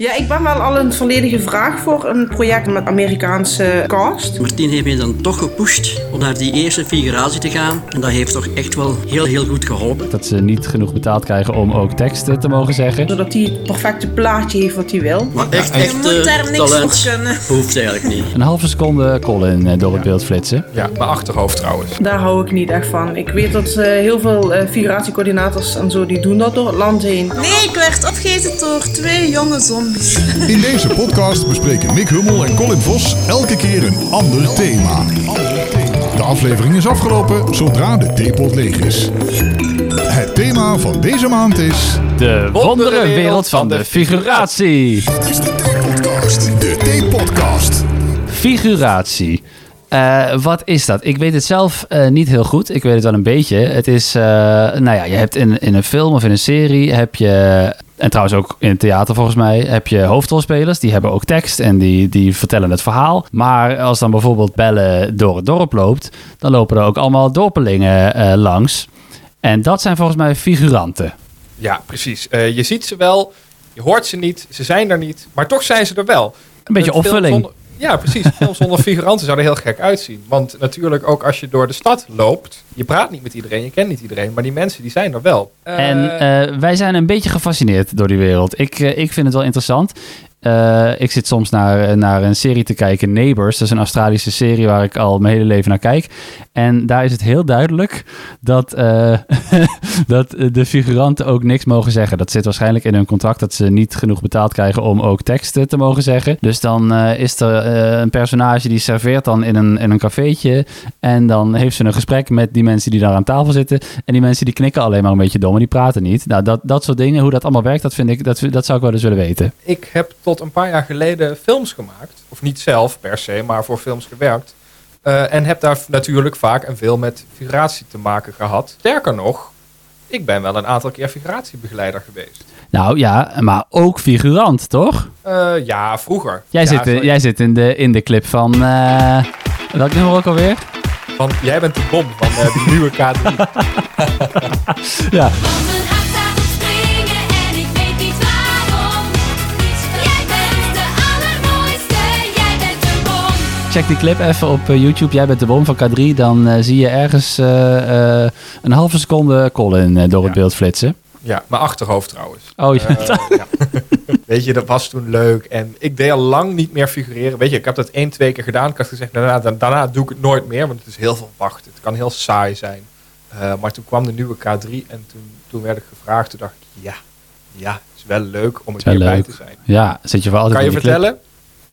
Ja, ik ben wel al een volledige vraag voor een project met Amerikaanse cast. Martien heeft mij dan toch gepusht om naar die eerste figuratie te gaan. En dat heeft toch echt wel heel, heel goed geholpen. Dat ze niet genoeg betaald krijgen om ook teksten te mogen zeggen. Zodat hij het perfecte plaatje heeft wat hij wil. Maar echt, Je echt moet eh, daar niks talent voor kunnen. hoeft eigenlijk niet. Een halve seconde Colin eh, door het beeld flitsen. Ja, mijn achterhoofd trouwens. Daar hou ik niet echt van. Ik weet dat eh, heel veel figuratiecoördinators en zo, die doen dat door het land heen. Nee, ik werd opgegeten door twee jonge zombies. In deze podcast bespreken Mick Hummel en Colin Vos elke keer een ander thema. De aflevering is afgelopen zodra de theepot leeg is. Het thema van deze maand is... De wondere wereld van de figuratie. Dit is de Theepodcast. De Theepodcast. Figuratie. Eh, wat is dat? Ik weet het zelf eh, niet heel goed. Ik weet het wel een beetje. Het is, eh, nou ja, je hebt in, in een film of in een serie heb je, en trouwens ook in het theater volgens mij, heb je hoofdrolspelers. Die hebben ook tekst en die, die vertellen het verhaal. Maar als dan bijvoorbeeld Bellen door het dorp loopt, dan lopen er ook allemaal dorpelingen eh, langs. En dat zijn volgens mij figuranten. Ja, precies. Eh, je ziet ze wel, je hoort ze niet, ze zijn er niet, maar toch zijn ze er wel. Een beetje opvulling. zonder- ja, precies. Zonder figuranten zou er heel gek uitzien. Want natuurlijk ook als je door de stad loopt, je praat niet met iedereen, je kent niet iedereen, maar die mensen die zijn er wel. Eh, En eh, wij zijn een beetje gefascineerd door die wereld. Ik, eh, ik vind het wel interessant. Eh, ik zit soms naar, naar een serie te kijken, Neighbours. Dat is een Australische serie waar ik al mijn hele leven naar kijk. En daar is het heel duidelijk dat, eh, dat de figuranten ook niks mogen zeggen. Dat zit waarschijnlijk in hun contract dat ze niet genoeg betaald krijgen om ook teksten te mogen zeggen. Dus dan eh, is er eh, een personage die serveert dan in een, in een cafeetje. En dan heeft ze een gesprek met die mensen die daar aan tafel zitten. En die mensen die knikken alleen maar een beetje dom en die praten niet. Nou, dat, dat soort dingen, hoe dat allemaal werkt, dat, vind ik, dat, dat zou ik wel eens willen weten. ik heb tot een paar jaar geleden films gemaakt. Of niet zelf per se, maar voor films gewerkt. Eh, en heb daar natuurlijk vaak en veel met figuratie te maken gehad. Sterker nog, ik ben wel een aantal keer figuratiebegeleider geweest. Nou ja, maar ook figurant, toch? Eh, ja, vroeger. Jij, ja, zit, sorry. jij zit in de, in de clip van... eh welk nummer ook alweer? Want jij bent de bom van eh, die nieuwe K3. Ja. Check die clip even op eh, YouTube. Jij bent de bom van K3. Dan eh, zie je ergens eh, een halve seconde Colin door het Ja. beeld flitsen. ja, mijn achterhoofd trouwens. Oh, ja. Ja. Weet je, dat was toen leuk. En ik deed al lang niet meer figureren. Weet je, ik heb dat één, twee keer gedaan. Ik had gezegd, daarna, da- daarna doe ik het nooit meer. Want het is heel veel wachten. Het kan heel saai zijn. Maar toen kwam de nieuwe K3 en toen, toen werd ik gevraagd. Toen dacht ik, ja, ja, het is wel leuk om er Is wel weer bij leuk. te zijn. ja, zit je voor altijd Kan je clip. vertellen?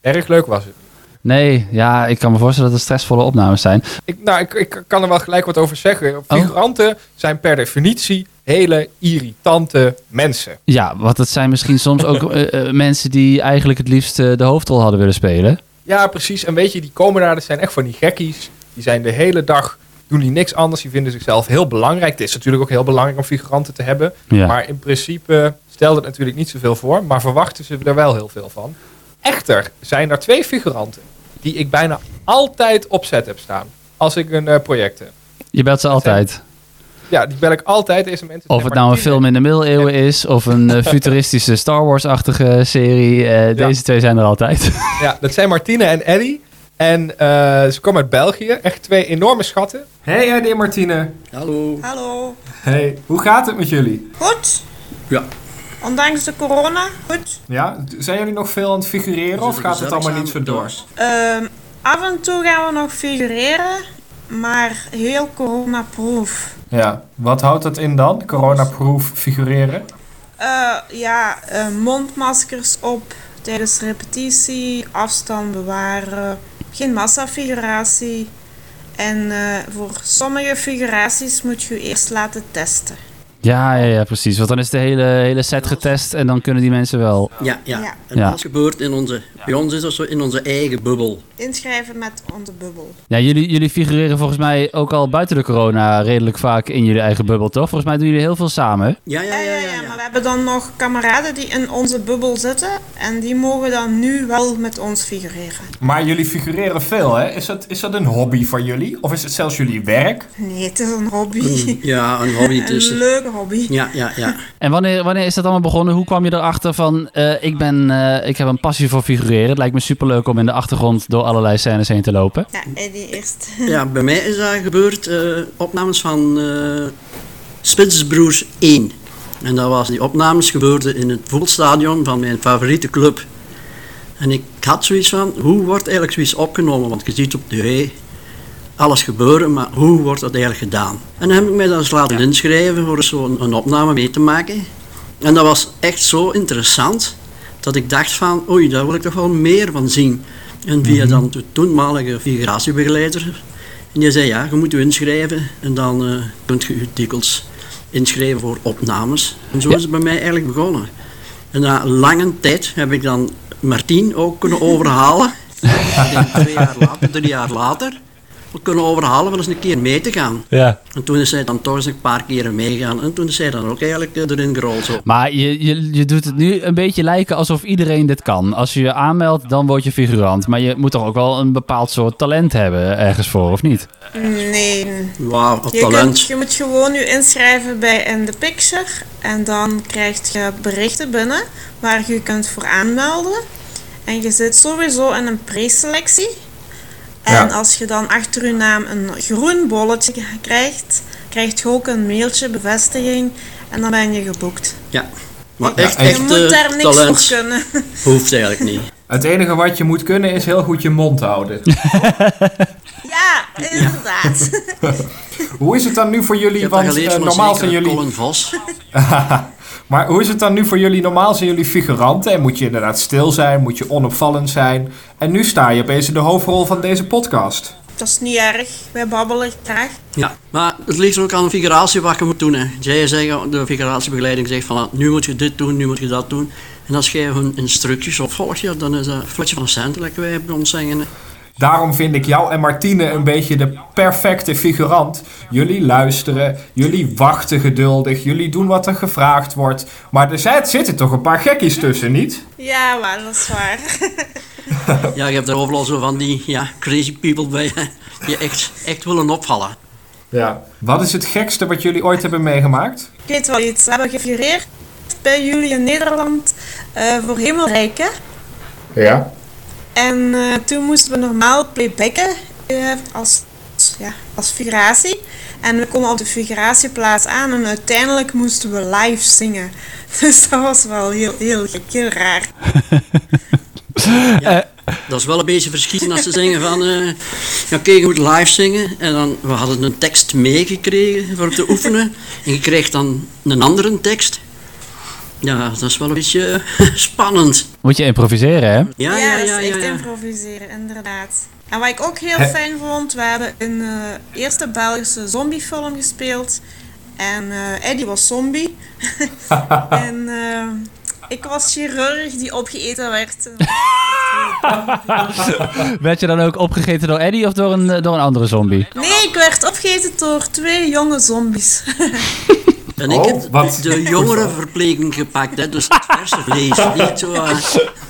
Erg leuk was het. Nee, ja, ik kan me voorstellen dat het stressvolle opnames zijn. Ik, nou, ik, ik kan er wel gelijk wat over zeggen. Oh. Figuranten zijn per definitie hele irritante mensen. Ja, want het zijn misschien soms ook eh, eh, mensen die eigenlijk het liefst eh, de hoofdrol hadden willen spelen. Ja, precies. En weet je, die komen daar, dat zijn echt van die gekkies. Die zijn de hele dag, doen die niks anders. Die vinden zichzelf heel belangrijk. Het is natuurlijk ook heel belangrijk om figuranten te hebben. Ja. Maar in principe stelt het natuurlijk niet zoveel voor. Maar verwachten ze er wel heel veel van. Echter zijn er twee figuranten die ik bijna altijd op set heb staan. Als ik een eh, project heb. Je belt ze altijd. Ja, die bel ik altijd. Deze mensen Of het nou een film in de middeleeuwen is of een eh, futuristische Star Wars-achtige serie. eh, Deze twee zijn er altijd. Ja, dat zijn Martine en Eddie. En eh, ze komen uit België. Echt twee enorme schatten. Hey Eddie en Martine. Hallo. Hallo. Hey, hoe gaat het met jullie? Goed? Ja. Ondanks de corona? Goed? Ja, zijn jullie nog veel aan het figureren of gaat het allemaal niet zo door? Ehm, af en toe gaan we nog figureren, maar heel coronaproof. Ja, wat houdt dat in dan? Corona-proof figureren? Eh, ja, eh, mondmaskers op tijdens repetitie, afstand bewaren, geen massafiguratie. En eh, voor sommige figuraties moet je je eerst laten testen. Ja, ja, ja, precies. Want dan is de hele, hele set getest en dan kunnen die mensen wel. Ja, ja. Ja. En gebeurt in onze, bij ons is dat zo in onze eigen bubbel. Inschrijven met onze bubbel. Ja, jullie, jullie figureren volgens mij ook al buiten de corona redelijk vaak in jullie eigen bubbel, toch? Volgens mij doen jullie heel veel samen. Ja, ja, Ja, ja, maar we hebben dan nog kameraden die in onze bubbel zitten. En die mogen dan nu wel met ons figureren. Maar jullie figureren veel, hè? Is dat, is dat een hobby van jullie? Of is het zelfs jullie werk? Nee, het is een hobby. Een- ja, een hobby Een tussen. leuke hobby. Ja, ja, ja. En wanneer, wanneer is dat allemaal begonnen? Hoe kwam je erachter van, eh, ik, ben, eh, ik heb een passie voor figureren. Het lijkt me superleuk om in de achtergrond door allerlei scènes heen te lopen. Ja, Eddie eerst. Ja, bij mij is dat gebeurd, eh, opnames van eh Spitsbroers 1. En dat was, die opnames gebeurden in het voetbalstadion van mijn favoriete club. En ik had zoiets van, hoe wordt eigenlijk zoiets opgenomen? Want je ziet op tv alles gebeuren, maar hoe wordt dat eigenlijk gedaan? En dan heb ik mij dan eens laten inschrijven voor zo'n een opname mee te maken. En dat was echt zo interessant, dat ik dacht van, oei, daar wil ik toch wel meer van zien. En via dan de toenmalige figuratiebegeleider, en die zei, ja, je moet je inschrijven en dan eh, kunt je je dikwijls inschrijven voor opnames. En zo Ja. is het bij mij eigenlijk begonnen. En na lange tijd heb ik dan Martien ook kunnen overhalen. Twee jaar later, drie jaar later, kunnen overhalen om eens een keer mee te gaan. Ja. En toen is zij dan toch eens een paar keren meegaan. En toen is zij dan ook eigenlijk eh, erin gerold. Zo. Maar je, je, je doet het nu een beetje lijken alsof iedereen dit kan. Als je je aanmeldt, dan word je figurant. Maar je moet toch ook wel een bepaald soort talent hebben ergens voor, of niet? Nee. Wauw, wat Je, talent. kunt, je moet gewoon je inschrijven bij In The Picture. En dan krijg je berichten binnen waar je je kunt voor aanmelden. En je zit sowieso in een preselectie. En Ja. als je dan achter je naam een groen bolletje krijgt, krijg je ook een mailtje, bevestiging. En dan ben je geboekt. Ja. Maar Je- echt, je echt moet eh, daar niks talent voor kunnen. hoeft eigenlijk niet. Het enige wat je moet kunnen is heel goed je mond houden. Ja, inderdaad. Hoe is het dan nu voor Ik jullie? Want eh, van normaal zijn jullie. Colin Vos. Maar hoe is het dan nu voor jullie? Normaal zijn jullie figuranten en moet je inderdaad stil zijn, moet je onopvallend zijn. En nu sta je opeens in de hoofdrol van deze podcast. Dat is niet erg. Wij babbelen graag. Ja, maar het ligt ook aan de figuratie wat je moet doen. Hè. Zij zeggen, de figuratiebegeleiding zegt van nu moet je dit doen, nu moet je dat doen. En als jij hun instructies opvolgt, ja, dan is dat een fletje van een cent, lekker wij bij ons zeggen. Daarom vind ik jou en Martine een beetje de perfecte figurant. Jullie luisteren, jullie wachten geduldig, jullie doen wat er gevraagd wordt. Maar er zitten toch een paar gekkies tussen, niet? Ja, maar dat is waar. Ja, je hebt er overal zo van die ja, crazy people bij die echt, echt willen opvallen. Ja. Wat is het gekste wat jullie ooit hebben meegemaakt? Ik weet wel iets. We hebben gefigureerd bij jullie in Nederland eh, voor Hemelrijk. hè. Ja. En eh, toen moesten we normaal playbacken eh, als, ja, als figuratie. En we komen op de figuratieplaats aan en uiteindelijk moesten we live zingen. Dus dat was wel heel, heel gek, heel raar. Dat is wel een beetje verschieten als ze zeggen van, eh ja, oké, je moet live zingen. En dan, we hadden een tekst meegekregen voor te oefenen. En je krijgt dan een andere tekst. Ja, dat is wel een beetje eh, spannend. Moet je improviseren, hè? Ja, ja, ja. ja, echt ja. improviseren, inderdaad. En wat ik ook heel fijn vond, we hebben een eh, eerste Belgische zombiefilm gespeeld. En eh, Eddie was zombie. en eh, ik was chirurg die opgeeten werd. Werd je dan ook opgegeten door Eddie of door een, door een andere zombie? Nee, ik werd opgegeten door twee jonge zombies. En ik Oh, heb wat? de jongere verpleging gepakt, hè, dus het verse vlees. Niet zo, eh,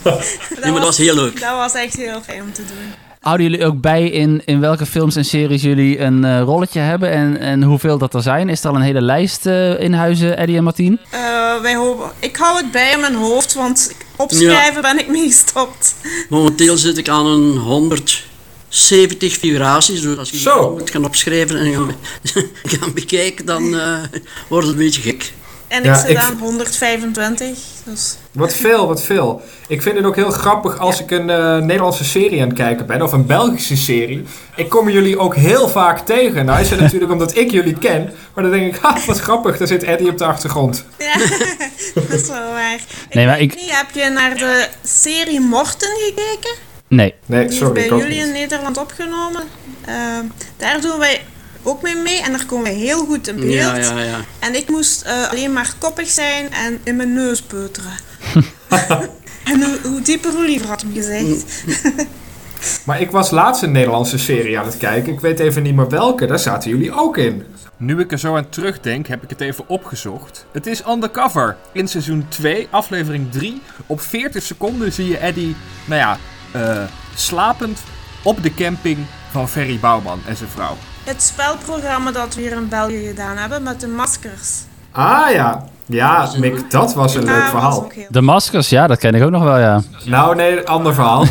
nee, maar dat was heel leuk. Dat was echt heel fijn om te doen. Houden jullie ook bij in, in welke films en series jullie een eh, rolletje hebben en, en hoeveel dat er zijn? Is er al een hele lijst eh, in huizen, Eddie en Martien? Eh, wij hopen, ik hou het bij in mijn hoofd, want opschrijven ben ik mee gestopt. Momenteel zit ik aan een 170 figuraties. Dus als je Zo. die moet gaan opschrijven en gaan, be- gaan bekijken, dan eh, wordt het een beetje gek. En Ja, ik zit ik- aan 125. Dus Wat veel, wat veel. Ik vind het ook heel grappig als ik een eh, Nederlandse serie aan het kijken ben, of een Belgische serie. Ik kom jullie ook heel vaak tegen. Nou is het natuurlijk omdat ik jullie ken, maar dan denk ik, ha, wat grappig, daar zit Eddie op de achtergrond. ja, dat is wel waar. Nee, maar ik- niet, heb je naar de serie Morten gekeken? Nee. Nee, Die is sorry, bij jullie in. Nederland opgenomen. Eh, daar doen wij ook mee mee en daar komen wij heel goed in beeld. Ja, ja, ja. En ik moest eh, alleen maar koppig zijn en in mijn neus peuteren. en hoe, hoe dieper, hoe liever, had hem gezegd. Maar ik was laatst een Nederlandse serie aan het kijken. Ik weet even niet meer welke. Daar zaten jullie ook in. Nu ik er zo aan terugdenk, heb ik het even opgezocht. Het is Undercover. In seizoen 2, aflevering 3. Op 40 seconden zie je Eddie, nou ja, eh, slapend op de camping van Ferry Bouwman en zijn vrouw. Het spelprogramma dat we hier in België gedaan hebben met de maskers. Ah ja. Ja, Mick, dat was een leuk Ja, verhaal. heel- De maskers, ja, dat ken ik ook nog wel, ja. Nou, nee, ander verhaal.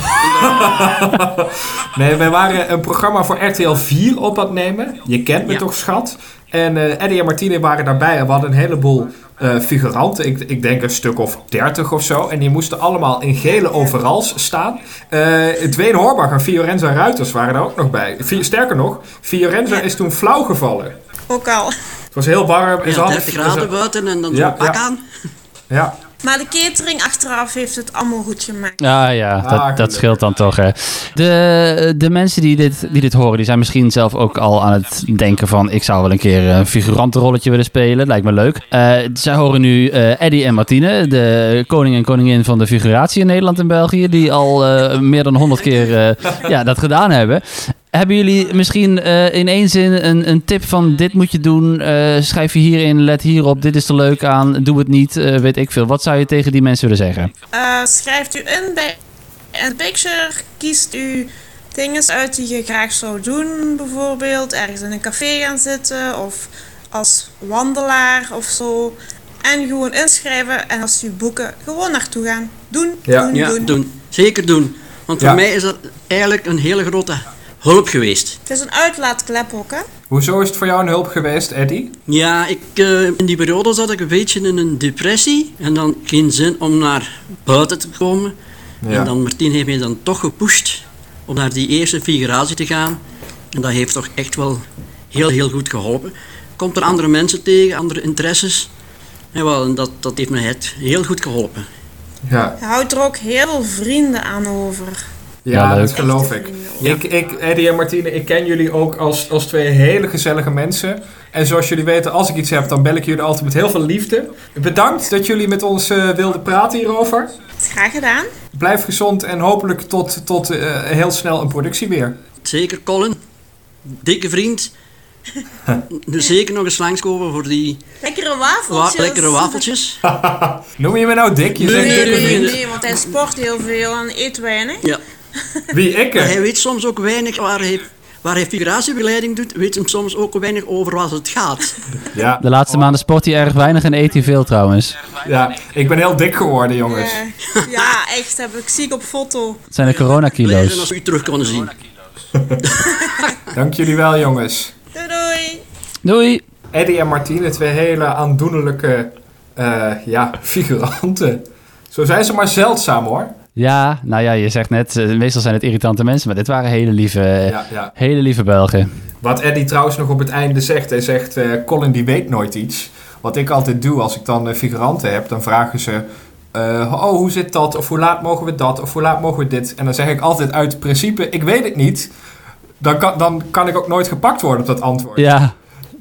nee, wij waren een programma voor RTL 4 op aan het nemen. Je kent me Ja. toch, schat? En eh Eddie en Martine waren daarbij en we hadden een heleboel eh, figuranten. Ik, ik denk een stuk of 30 of zo. En die moesten allemaal in gele overals staan. Eh Dwayne Horbach en Fiorenza Ruiters waren er ook nog bij. Vi- Sterker nog, Fiorenza is toen flauw gevallen. Ook al. Het was heel warm. Ja, hadden- 30 graden buiten en dan Ja, zo'n pak ja. aan. Ja, Maar de catering achteraf heeft het allemaal goed gemaakt. Ja, ja, Ah, dat, dat scheelt dan toch. Hè. De, de mensen die dit, die dit horen, die zijn misschien zelf ook al aan het denken van... ik zou wel een keer een figurantenrolletje willen spelen. Lijkt me leuk. Eh, zij horen nu eh Eddie en Martine, de koning en koningin van de figuratie in Nederland en België... die al eh, meer dan honderd keer eh, ja, dat gedaan hebben. Hebben jullie misschien eh, in één zin een, een tip van dit moet je doen, eh, schrijf je hierin, let hierop, dit is er leuk aan, doe het niet, eh, weet ik veel. Wat zou je tegen die mensen willen zeggen? Eh, schrijft u in bij een picture, kiest u dingen uit die je graag zou doen, bijvoorbeeld ergens in een café gaan zitten of als wandelaar of zo. En gewoon inschrijven en als u boeken, gewoon naartoe gaan. Doen, Ja. doen, Ja, doen. doen. Zeker doen. Want voor Ja. mij is dat eigenlijk een hele grote hulp geweest. Het is een uitlaatklep ook, hè? hoezo is het voor jou een hulp geweest, Eddie? Ja, ik, eh, in die periode zat ik een beetje in een depressie. En dan geen zin om naar buiten te komen. Ja. En dan Martien heeft mij dan toch gepusht om naar die eerste figuratie te gaan. En dat heeft toch echt wel heel, heel goed geholpen. Komt er andere mensen tegen, andere interesses. En, wel, en dat, dat heeft me het heel goed geholpen. Ja. Je houdt er ook heel veel vrienden aan over. Ja, leuk. dat geloof ik. ik. Ik, Eddie en Martine, ik ken jullie ook als, als twee hele gezellige mensen. En zoals jullie weten, als ik iets heb, dan bel ik jullie altijd met heel veel liefde. Bedankt dat jullie met ons eh, wilden praten hierover. Graag gedaan. Blijf gezond en hopelijk tot, tot eh, heel snel een productie weer. Zeker, Colin. Dikke vriend. nu zeker nog eens langskomen voor die Lekkere wa wafeltjes. lekkere wafeltjes. Noem je me nou dik? Je Nee, zegt Nee, nee, nee, want hij sport heel veel en eet weinig. Ja. Wie, ik? Maar hij weet soms ook weinig waar hij, waar hij figuratiebegeleiding doet, weet hem soms ook weinig over wat het gaat. Ja, De laatste maanden sport hij erg weinig en eet hij veel trouwens. ja, ik ben heel dik geworden, jongens. Eh, ja, echt, heb ik ziek op foto. Het zijn de Blij coronakilo's. als we u terug konden zien. Dank jullie wel, jongens. Doei doei. Doei! Eddie en Martine, twee hele aandoenlijke eh, ja, figuranten. Zo zijn ze maar zeldzaam hoor. Ja, nou ja, je zegt net, eh, meestal zijn het irritante mensen, maar dit waren hele lieve, Ja, ja. hele lieve Belgen. Wat Eddie trouwens nog op het einde zegt, hij zegt, eh, Colin die weet nooit iets. Wat ik altijd doe als ik dan eh, figuranten heb, dan vragen ze, eh, oh hoe zit dat? Of hoe laat mogen we dat? Of hoe laat mogen we dit? En dan zeg ik altijd uit principe, ik weet het niet. Dan kan, dan kan ik ook nooit gepakt worden op dat antwoord. Ja,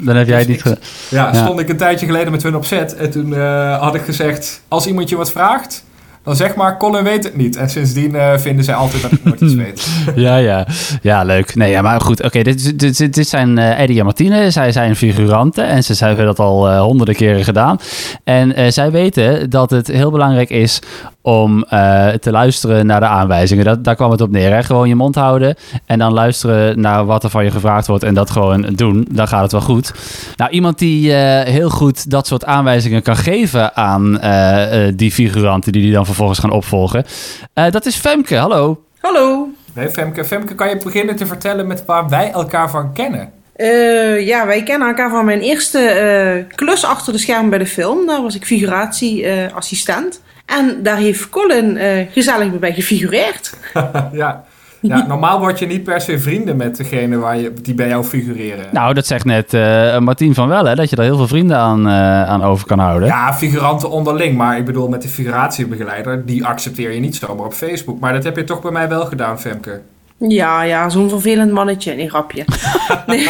dan heb jij het Dus niet ge- Ja, Ja. stond ik een tijdje geleden met hun op set. En toen eh, had ik gezegd, als iemand je wat vraagt, dan zeg maar, Colin weet het niet. En sindsdien eh, vinden zij altijd dat ik nooit iets weet. Ja, ja. Ja, leuk. Nee, ja, maar goed. Oké, dit, dit, dit, dit zijn eh, Eddie en Martine. Zij zijn figuranten en ze hebben dat al eh, honderden keren gedaan. En zij weten dat het heel belangrijk is om eh, te luisteren naar de aanwijzingen. Dat, daar kwam het op neer. Hè? Gewoon je mond houden en dan luisteren naar wat er van je gevraagd wordt en dat gewoon doen. Dan gaat het wel goed. Nou, iemand die eh, heel goed dat soort aanwijzingen kan geven aan eh, eh, die figuranten die die dan vervolgens gaan opvolgen. eh, dat is Femke. Hallo. Hallo. Nee, Femke, Femke, kan je beginnen te vertellen met waar wij elkaar van kennen? Eh, ja, wij kennen elkaar van mijn eerste eh, klus achter de scherm bij de film. Daar was ik figuratieassistent. en daar heeft Colin eh, gezellig bij gefigureerd. ja. ja, normaal word je niet per se vrienden met degene waar je, die bij jou figureren. Nou, dat zegt net eh Martien van wel, hè, dat je daar heel veel vrienden aan, eh, aan over kan houden. Ja, figuranten onderling. Maar ik bedoel, met de figuratiebegeleider, die accepteer je niet zomaar op Facebook. Maar dat heb je toch bij mij wel gedaan, Femke. Ja, ja, zo'n vervelend mannetje. Nee, grapje. nee,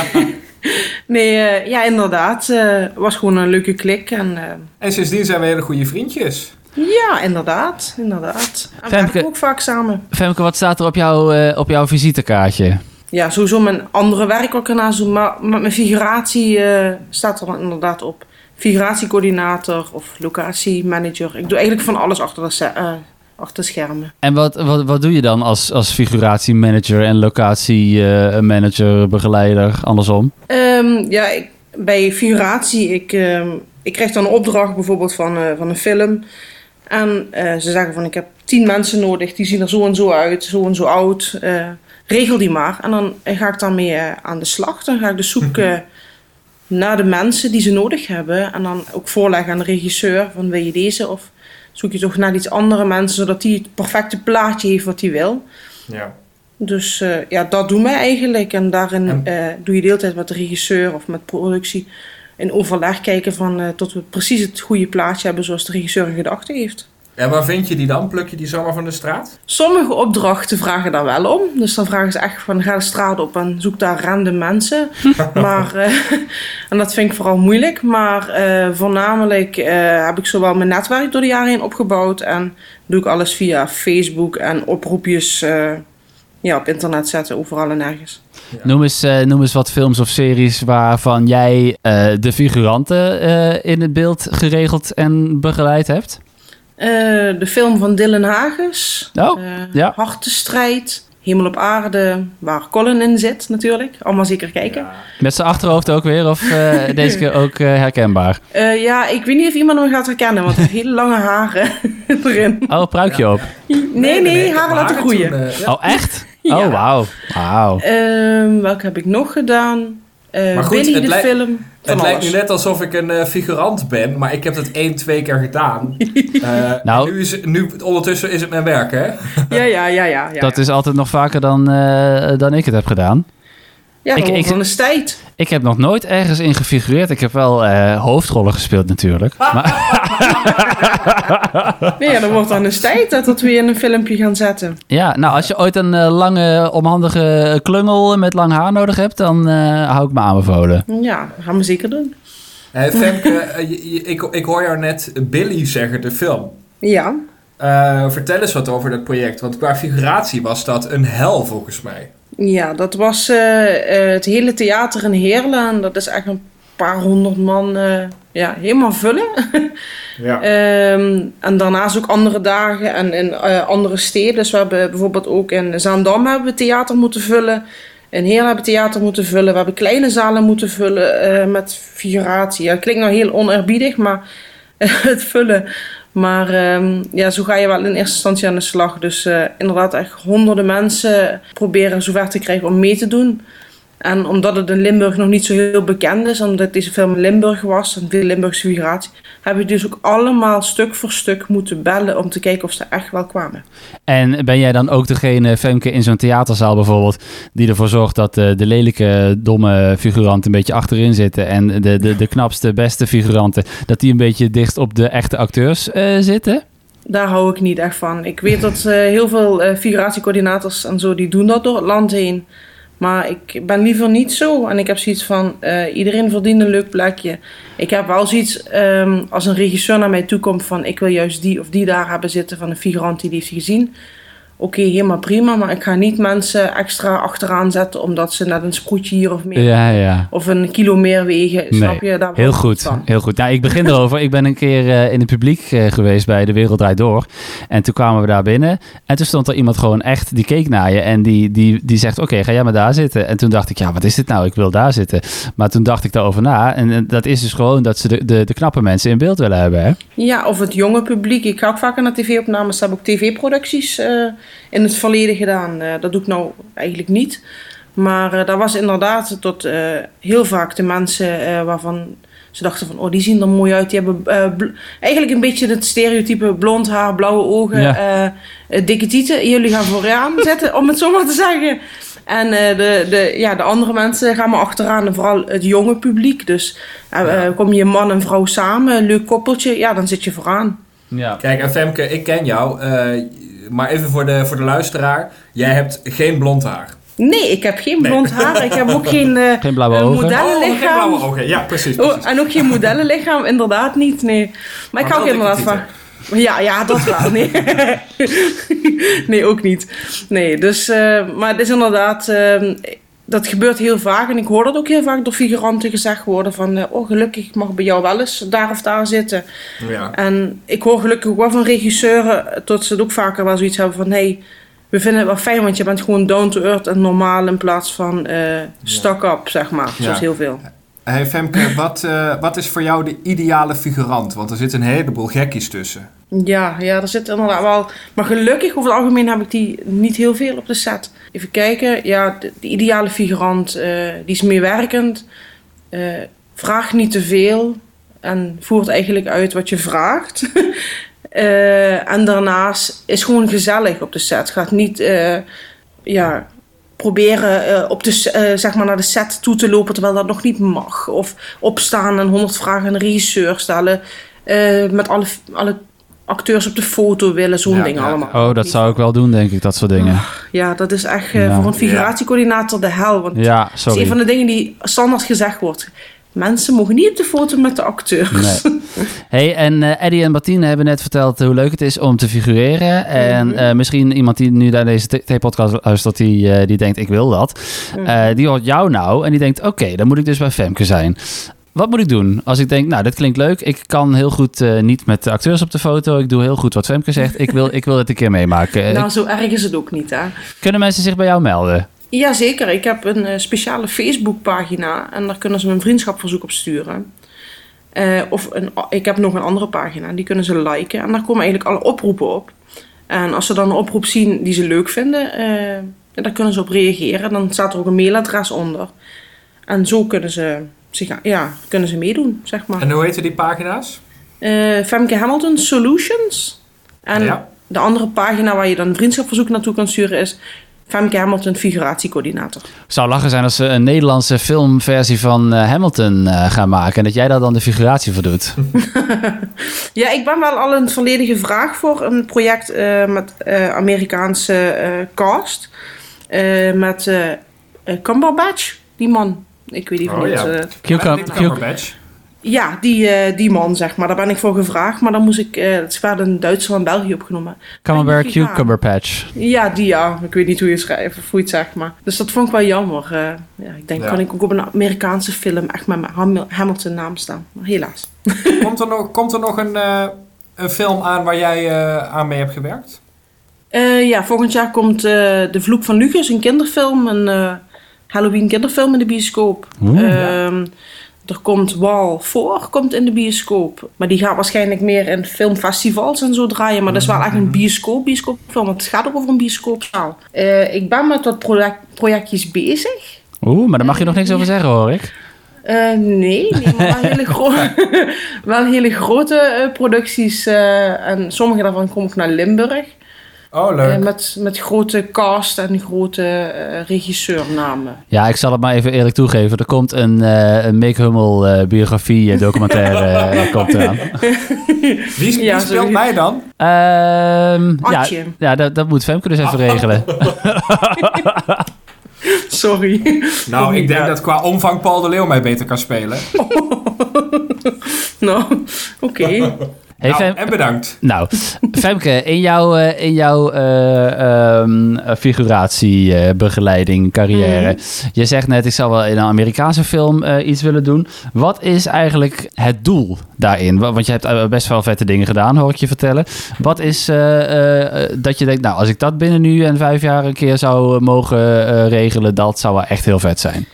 nee eh, ja, inderdaad. Het was gewoon een leuke klik. En, eh, En sindsdien zijn we hele goede vriendjes. ja, inderdaad. Inderdaad. En we Femke- werken ook vaak samen. Femke, wat staat er op, jou, eh, op jouw visitekaartje? Ja, sowieso mijn andere werk ook ernaast doen. Maar met mijn figuratie eh, staat er dan inderdaad op. Figuratiecoördinator of locatiemanager. Ik doe eigenlijk van alles achter de, eh, achter schermen. En wat, wat, wat doe je dan als, als figuratiemanager en locatiemanager, begeleider, andersom? Ehm, ja, ik, bij figuratie, ik, ehm, ik krijg dan een opdracht bijvoorbeeld van, eh, van een film. En eh, ze zeggen van ik heb tien mensen nodig, die zien er zo en zo uit, zo en zo oud. Eh, regel die maar. En dan eh, ga ik daarmee eh, aan de slag. Dan ga ik dus zoeken naar de mensen die ze nodig hebben. En dan ook voorleggen aan de regisseur van wil je deze of zoek je toch naar iets andere mensen, zodat die het perfecte plaatje heeft wat hij wil. Ja. Dus eh, ja, dat doen wij eigenlijk. En daarin En- eh, doe je de hele tijd met de regisseur of met productie in overleg kijken van eh, tot we precies het goede plaatje hebben zoals de regisseur in gedachten heeft. En waar vind je die dan? Pluk je die zomaar van de straat? Sommige opdrachten vragen daar wel om. Dus dan vragen ze echt van ga de straat op en zoek daar random mensen. maar, eh, en dat vind ik vooral moeilijk. Maar eh, voornamelijk eh, heb ik zowel mijn netwerk door de jaren heen opgebouwd. En doe ik alles via Facebook en oproepjes eh, ja, op internet zetten, overal en nergens. Noem, eens, eh, noem eens wat films of series waarvan jij eh, de figuranten eh, in het beeld geregeld en begeleid hebt. Eh, de film van Dylan Hagens. Oh, eh, ja. Hartenstrijd. Hemel op aarde, waar Colin in zit natuurlijk. Allemaal zeker kijken. Met zijn achterhoofd ook weer, of eh, deze keer ook herkenbaar? Eh, ja, ik weet niet of iemand hem gaat herkennen, want hij heeft hele lange haren erin. Oh, pruikje op. Nee, nee, haren laten groeien. toen, ja. Oh, echt? Oh, wauw. Wauw. Ehm, welke heb ik nog gedaan? Eh Maar goed, Billy, het de lijkt- film. Van Het lijkt nu net alsof ik een eh, figurant ben, maar ik heb het één, twee keer gedaan. Eh, Nou. nu, is, het- nu ondertussen is het mijn werk, hè? Ja, ja, ja, ja. ja Dat ja. is altijd nog vaker dan, eh, dan ik het heb gedaan. Ja, ik- ik, de tijd. Ik heb nog nooit ergens in gefigureerd. Ik heb wel eh, hoofdrollen gespeeld natuurlijk. Maar, Nee, ja, dan wordt dan eens tijd dat dat weer in een filmpje gaan zetten. ja, nou, als je ooit een eh, lange, onhandige klungel met lang haar nodig hebt, dan eh, hou ik me aanbevolen. Ja, dat gaan we zeker doen. Femke, je- je- ik, ik hoor jou net Billy zeggen, de film. Ja. Eh, vertel eens wat over dat project, want qua figuratie was dat een hel volgens mij. Ja, dat was eh, eh, het hele theater in Heerlen. En dat is echt een paar honderd man eh, ja, helemaal vullen. Ja. Ehm, en daarnaast ook andere dagen en in andere steden. Dus we hebben bijvoorbeeld ook in Zaandam hebben we theater moeten vullen. In Heerlen hebben we theater moeten vullen. We hebben kleine zalen moeten vullen met figuratie. Ja, klinkt nou heel oneerbiedig, maar het vullen. Maar ehm, ja, zo ga je wel in eerste instantie aan de slag. Dus eh, inderdaad echt honderden mensen proberen zover te krijgen om mee te doen. En omdat het in Limburg nog niet zo heel bekend is, omdat deze film Limburg was en veel Limburgse figuratie, heb ik dus ook allemaal stuk voor stuk moeten bellen om te kijken of ze echt wel kwamen. En ben jij dan ook degene, Femke, in zo'n theaterzaal bijvoorbeeld, die ervoor zorgt dat eh, de lelijke, domme figuranten een beetje achterin zitten en de, de, de knapste, beste figuranten, dat die een beetje dicht op de echte acteurs eh, zitten? Daar hou ik niet echt van. Ik weet dat eh, heel veel eh, figuratiecoördinators en zo, die doen dat door het land heen. Maar ik ben liever niet zo. En ik heb zoiets van, eh, iedereen verdient een leuk plekje. Ik heb wel zoiets, ehm, als een regisseur naar mij toe komt van... ik wil juist die of die daar hebben zitten van een figurant die die heeft gezien. Oké, helemaal prima. Maar ik ga niet mensen extra achteraan zetten... omdat ze net een sproetje hier of meer... Ja, ja. Of een kilo meer wegen. Snap je? Daar heel goed. van. Heel goed. Nou, ik begin erover. Ik ben een keer eh, in het publiek eh, geweest bij De Wereld Draait Door. En toen kwamen we daar binnen. En toen stond er iemand gewoon echt, die keek naar je. En die, die, die zegt, oké, ga jij maar daar zitten. En toen dacht ik, ja, wat is dit nou? Ik wil daar zitten. Maar toen dacht ik daarover na. En, dat is dus gewoon dat ze de, de, de knappe mensen in beeld willen hebben, hè? Ja, of het jonge publiek. Ik ga ook vaker naar tv-opnames. Heb ook tv-producties eh, in het verleden gedaan. Eh, dat doe ik nou eigenlijk niet. Maar eh daar was inderdaad tot eh, heel vaak de mensen eh, waarvan ze dachten van... oh, die zien er mooi uit. Die hebben eh, eigenlijk een beetje het stereotype blond haar, blauwe ogen, Ja. eh, eh, dikke tieten. Jullie gaan vooraan zitten, om het zo maar te zeggen. En eh, de, de, ja, de andere mensen gaan maar achteraan. En vooral het jonge publiek. Dus kom je man en vrouw samen, een leuk koppeltje... ja, dan zit je vooraan. Ja. Kijk, en Femke, ik ken jou, eh, maar even voor de, voor de luisteraar. Jij hebt geen blond haar. Nee, ik heb geen blond haar. Ik heb ook geen, eh Geen blauwe ogen? modellenlichaam. geen blauwe ogen. Ja, precies. Oh, precies. en ook geen modellenlichaam, inderdaad niet. Nee. Maar ik hou ook dikke van. Ja, ja, dat wel. Nee. nee, ook niet. Nee, dus, eh, maar het is inderdaad, eh, dat gebeurt heel vaak. En ik hoor dat ook heel vaak door figuranten gezegd worden: van, eh, oh, gelukkig ik mag bij jou wel eens daar of daar zitten. Ja. En ik hoor gelukkig ook wel van regisseuren, tot ze het ook vaker wel zoiets hebben van: hey, we vinden het wel fijn, want je bent gewoon down to earth en normaal in plaats van eh stuck up, zeg maar. Zoals Ja. heel veel. Hey Femke, wat, eh, wat is voor jou de ideale figurant? Want er zitten een heleboel gekkies tussen. Ja, ja, er zit inderdaad wel. Maar gelukkig, over het algemeen heb ik die niet heel veel op de set. Even kijken. Ja, de, de ideale figurant, eh, die is meewerkend. eh vraagt niet te veel. En voert eigenlijk uit wat je vraagt. Eh, en daarnaast is gewoon gezellig op de set. Gaat niet, ja, proberen op de, zeg maar naar de set toe te lopen terwijl dat nog niet mag. Of opstaan en honderd vragen aan regisseur stellen. Met alle, alle acteurs op de foto willen, zo'n Ja, ding ja, allemaal. Oh, dat zou ik wel doen, denk ik, dat soort dingen. Ja, dat is echt eh, Ja. voor een figuratiecoördinator de hel. Want Ja, dat is sorry. een van de dingen die standaard gezegd wordt. Mensen mogen niet op de foto met de acteurs. Nee. Hey, en eh, Eddie en Martine hebben net verteld hoe leuk het is om te figureren. En Mhm. eh, misschien iemand die nu naar deze T-podcast luistert, die, eh, die denkt, ik wil dat. Mhm. Eh, die hoort jou nou en die denkt, oké, dan moet ik dus bij Femke zijn. Wat moet ik doen als ik denk, nou, dit klinkt leuk. Ik kan heel goed eh, niet met de acteurs op de foto. Ik doe heel goed wat Femke zegt. Ik wil, ik wil het een keer meemaken. Nou, zo erg is het ook niet, hè. Kunnen mensen zich bij jou melden? Jazeker, ik heb een eh, speciale Facebookpagina en daar kunnen ze mijn vriendschapverzoek op sturen. Eh, of een, ik heb nog een andere pagina, die kunnen ze liken en daar komen eigenlijk alle oproepen op. En als ze dan een oproep zien die ze leuk vinden, daar kunnen ze op reageren. Dan staat er ook een mailadres onder. En zo kunnen ze, zich, ja, kunnen ze meedoen, zeg maar. En hoe heten die pagina's? Eh, Femke Hamilton Solutions. En Ja. de andere pagina waar je dan een vriendschapverzoek naartoe kan sturen is Femke Hamilton Figuratiecoördinator. zou lachen zijn als ze een Nederlandse filmversie van eh, Hamilton eh, gaan maken. En dat jij daar dan de figuratie voor doet. Ja, ik ben wel al in het verleden gevraagd voor een project eh, met eh, Amerikaanse eh, cast. Eh, met Cumberbatch, die man. Ik weet niet van Oh, het, ja. eh, ja, die, eh, die man, zeg maar. Daar ben ik voor gevraagd. Maar dan moest ik... eh het is wel in Duitsland en België opgenomen. Camembert Cucumber Patch. Ja, die ja. Ik weet niet hoe je het schrijft of hoe je het zegt, maar... Dus dat vond ik wel jammer. eh. ja, ik denk, Ja. kan ik ook op een Amerikaanse film echt met mijn Ham- Hamilton naam staan. Maar helaas. Komt er nog, komt er nog een, eh, een film aan waar jij eh, aan mee hebt gewerkt? Eh, ja, volgend jaar komt eh, De Vloek van Lucas, een kinderfilm. Een eh, Halloween kinderfilm in de bioscoop. Oeh. Ehm, er komt Wall 4 komt in de bioscoop. Maar die gaat waarschijnlijk meer in filmfestivals en zo draaien. Maar dat is wel echt een bioscoop, bioscoopfilm. Want het gaat ook over een bioscoopzaal. Eh, ik ben met wat project, projectjes bezig. Oeh, maar daar mag je nog niks over zeggen, hoor ik. Eh, nee, nee, maar wel hele, gro wel hele grote eh, producties. eh, en sommige daarvan komen ook naar Limburg. Oh, Eh, leuk. met, met grote cast en grote eh, regisseurnamen. Ja, ik zal het maar even eerlijk toegeven. Er komt een, eh een Mick Hummel eh, biografie documentaire komt eraan. Wie, wie Ja, speelt mij dan? Ehm, ja, ja dat, dat moet Femke dus even regelen. Sorry. Nou, ik denk Ja. dat qua omvang Paul de Leeuw mij beter kan spelen. nou, oké. Hey, nou, Fem- en bedankt. Nou, Femke, in jouw, eh, in jouw eh, ehm, eh, figuratiebegeleiding, carrière. Je zegt net, ik zou wel in een Amerikaanse film eh, iets willen doen. Wat is eigenlijk het doel daarin? Wa- Want je hebt eh, best wel vette dingen gedaan, hoor ik je vertellen. Wat is eh, eh, dat je denkt, nou, als ik dat binnen nu en vijf jaar een keer zou eh, mogen eh, regelen, dat zou wel echt heel vet zijn.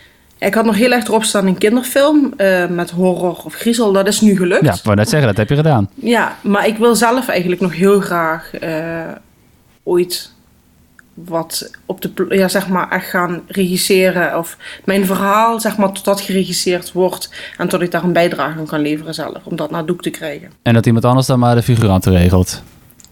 Ik had nog heel erg erop staan een kinderfilm eh, met horror of griezel. Dat is nu gelukt. Ja, ik wou net zeggen, dat heb je gedaan. Ja, maar ik wil zelf eigenlijk nog heel graag eh, ooit wat op de, ja, zeg maar, echt gaan regisseren. Of mijn verhaal, zeg maar, tot dat geregisseerd wordt. En tot ik daar een bijdrage aan kan leveren zelf. Om dat naar doek te krijgen. En dat iemand anders dan maar de figuranten regelt.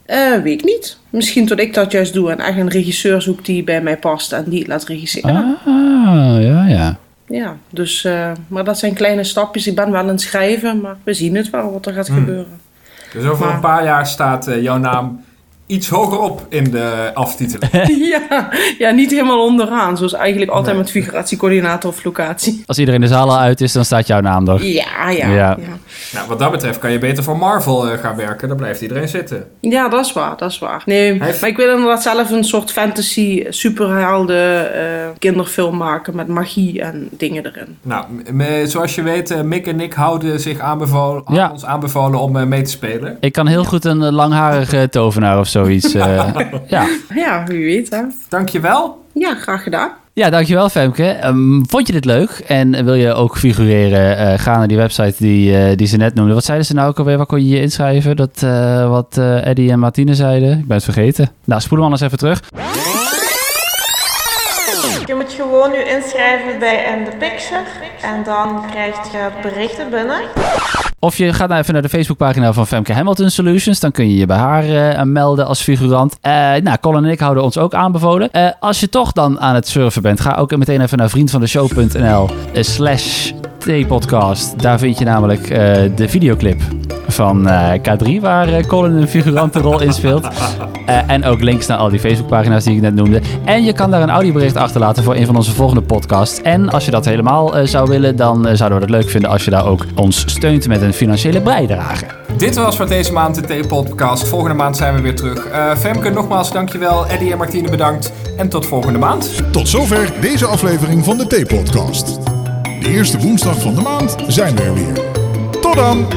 Eh, weet ik niet. Misschien tot ik dat juist doe. En echt een regisseur zoek die bij mij past. En die laat regisseren. Ah, ja, ja. Ja, dus, eh, maar dat zijn kleine stapjes. Ik ben wel aan het schrijven. Maar we zien het wel wat er gaat Hmm. gebeuren. Dus over Maar- een paar jaar staat eh, jouw naam iets hoger op in de aftiteling. ja, ja, niet helemaal onderaan. Zoals eigenlijk altijd Nee. met figuratiecoördinator of locatie. Als iedereen de zaal al uit is, dan staat jouw naam er. Ja, ja. Ja. Ja, nou, wat dat betreft kan je beter voor Marvel eh, gaan werken. Dan blijft iedereen zitten. Ja, dat is waar, dat is waar. Nee, heeft- maar ik wil inderdaad zelf een soort fantasy superhelden eh, kinderfilm maken met magie en dingen erin. Nou, zoals je weet, eh, Mick en ik houden zich aanbevolen, Ja. ons aanbevolen om mee te spelen. Ik kan heel goed een langharige tovenaar of zoiets. eh, ja. Ja, wie weet hè. Dankjewel. Ja, graag gedaan. Ja, dankjewel Femke. Ehm, vond je dit leuk en wil je ook figureren? Eh, ga naar die website die, eh, die ze net noemden. Wat zeiden ze nou ook alweer? Waar kon je je inschrijven? Dat, eh, wat eh, Eddie en Martine zeiden? Ik ben het vergeten. Nou, spoel hem anders even terug. Je moet gewoon je inschrijven bij In The Picture en dan krijg je berichten binnen. Of je gaat nou even naar de Facebookpagina van Femke Hamilton Solutions. Dan kun je je bij haar eh, melden als figurant. Eh, nou, Colin en ik houden ons ook aanbevolen. Eh, als je toch dan aan het surfen bent, ga ook meteen even naar vriendvandeshow.nl slash T-podcast. Daar vind je namelijk eh, de videoclip van eh, K3, waar eh, Colin een figurantenrol in speelt. Eh, en ook links naar al die Facebookpagina's die ik net noemde. En je kan daar een audiobericht achterlaten voor een van onze volgende podcasts. En als je dat helemaal eh, zou willen, dan zouden we het leuk vinden als je daar ook ons steunt met een financiële bijdrage. Dit was voor deze maand de T-podcast. Volgende maand zijn we weer terug. Eh, Femke, nogmaals dankjewel. Eddie en Martine bedankt. En tot volgende maand. Tot zover deze aflevering van de T-podcast. Eerste woensdag van de maand zijn we er weer. Tot dan!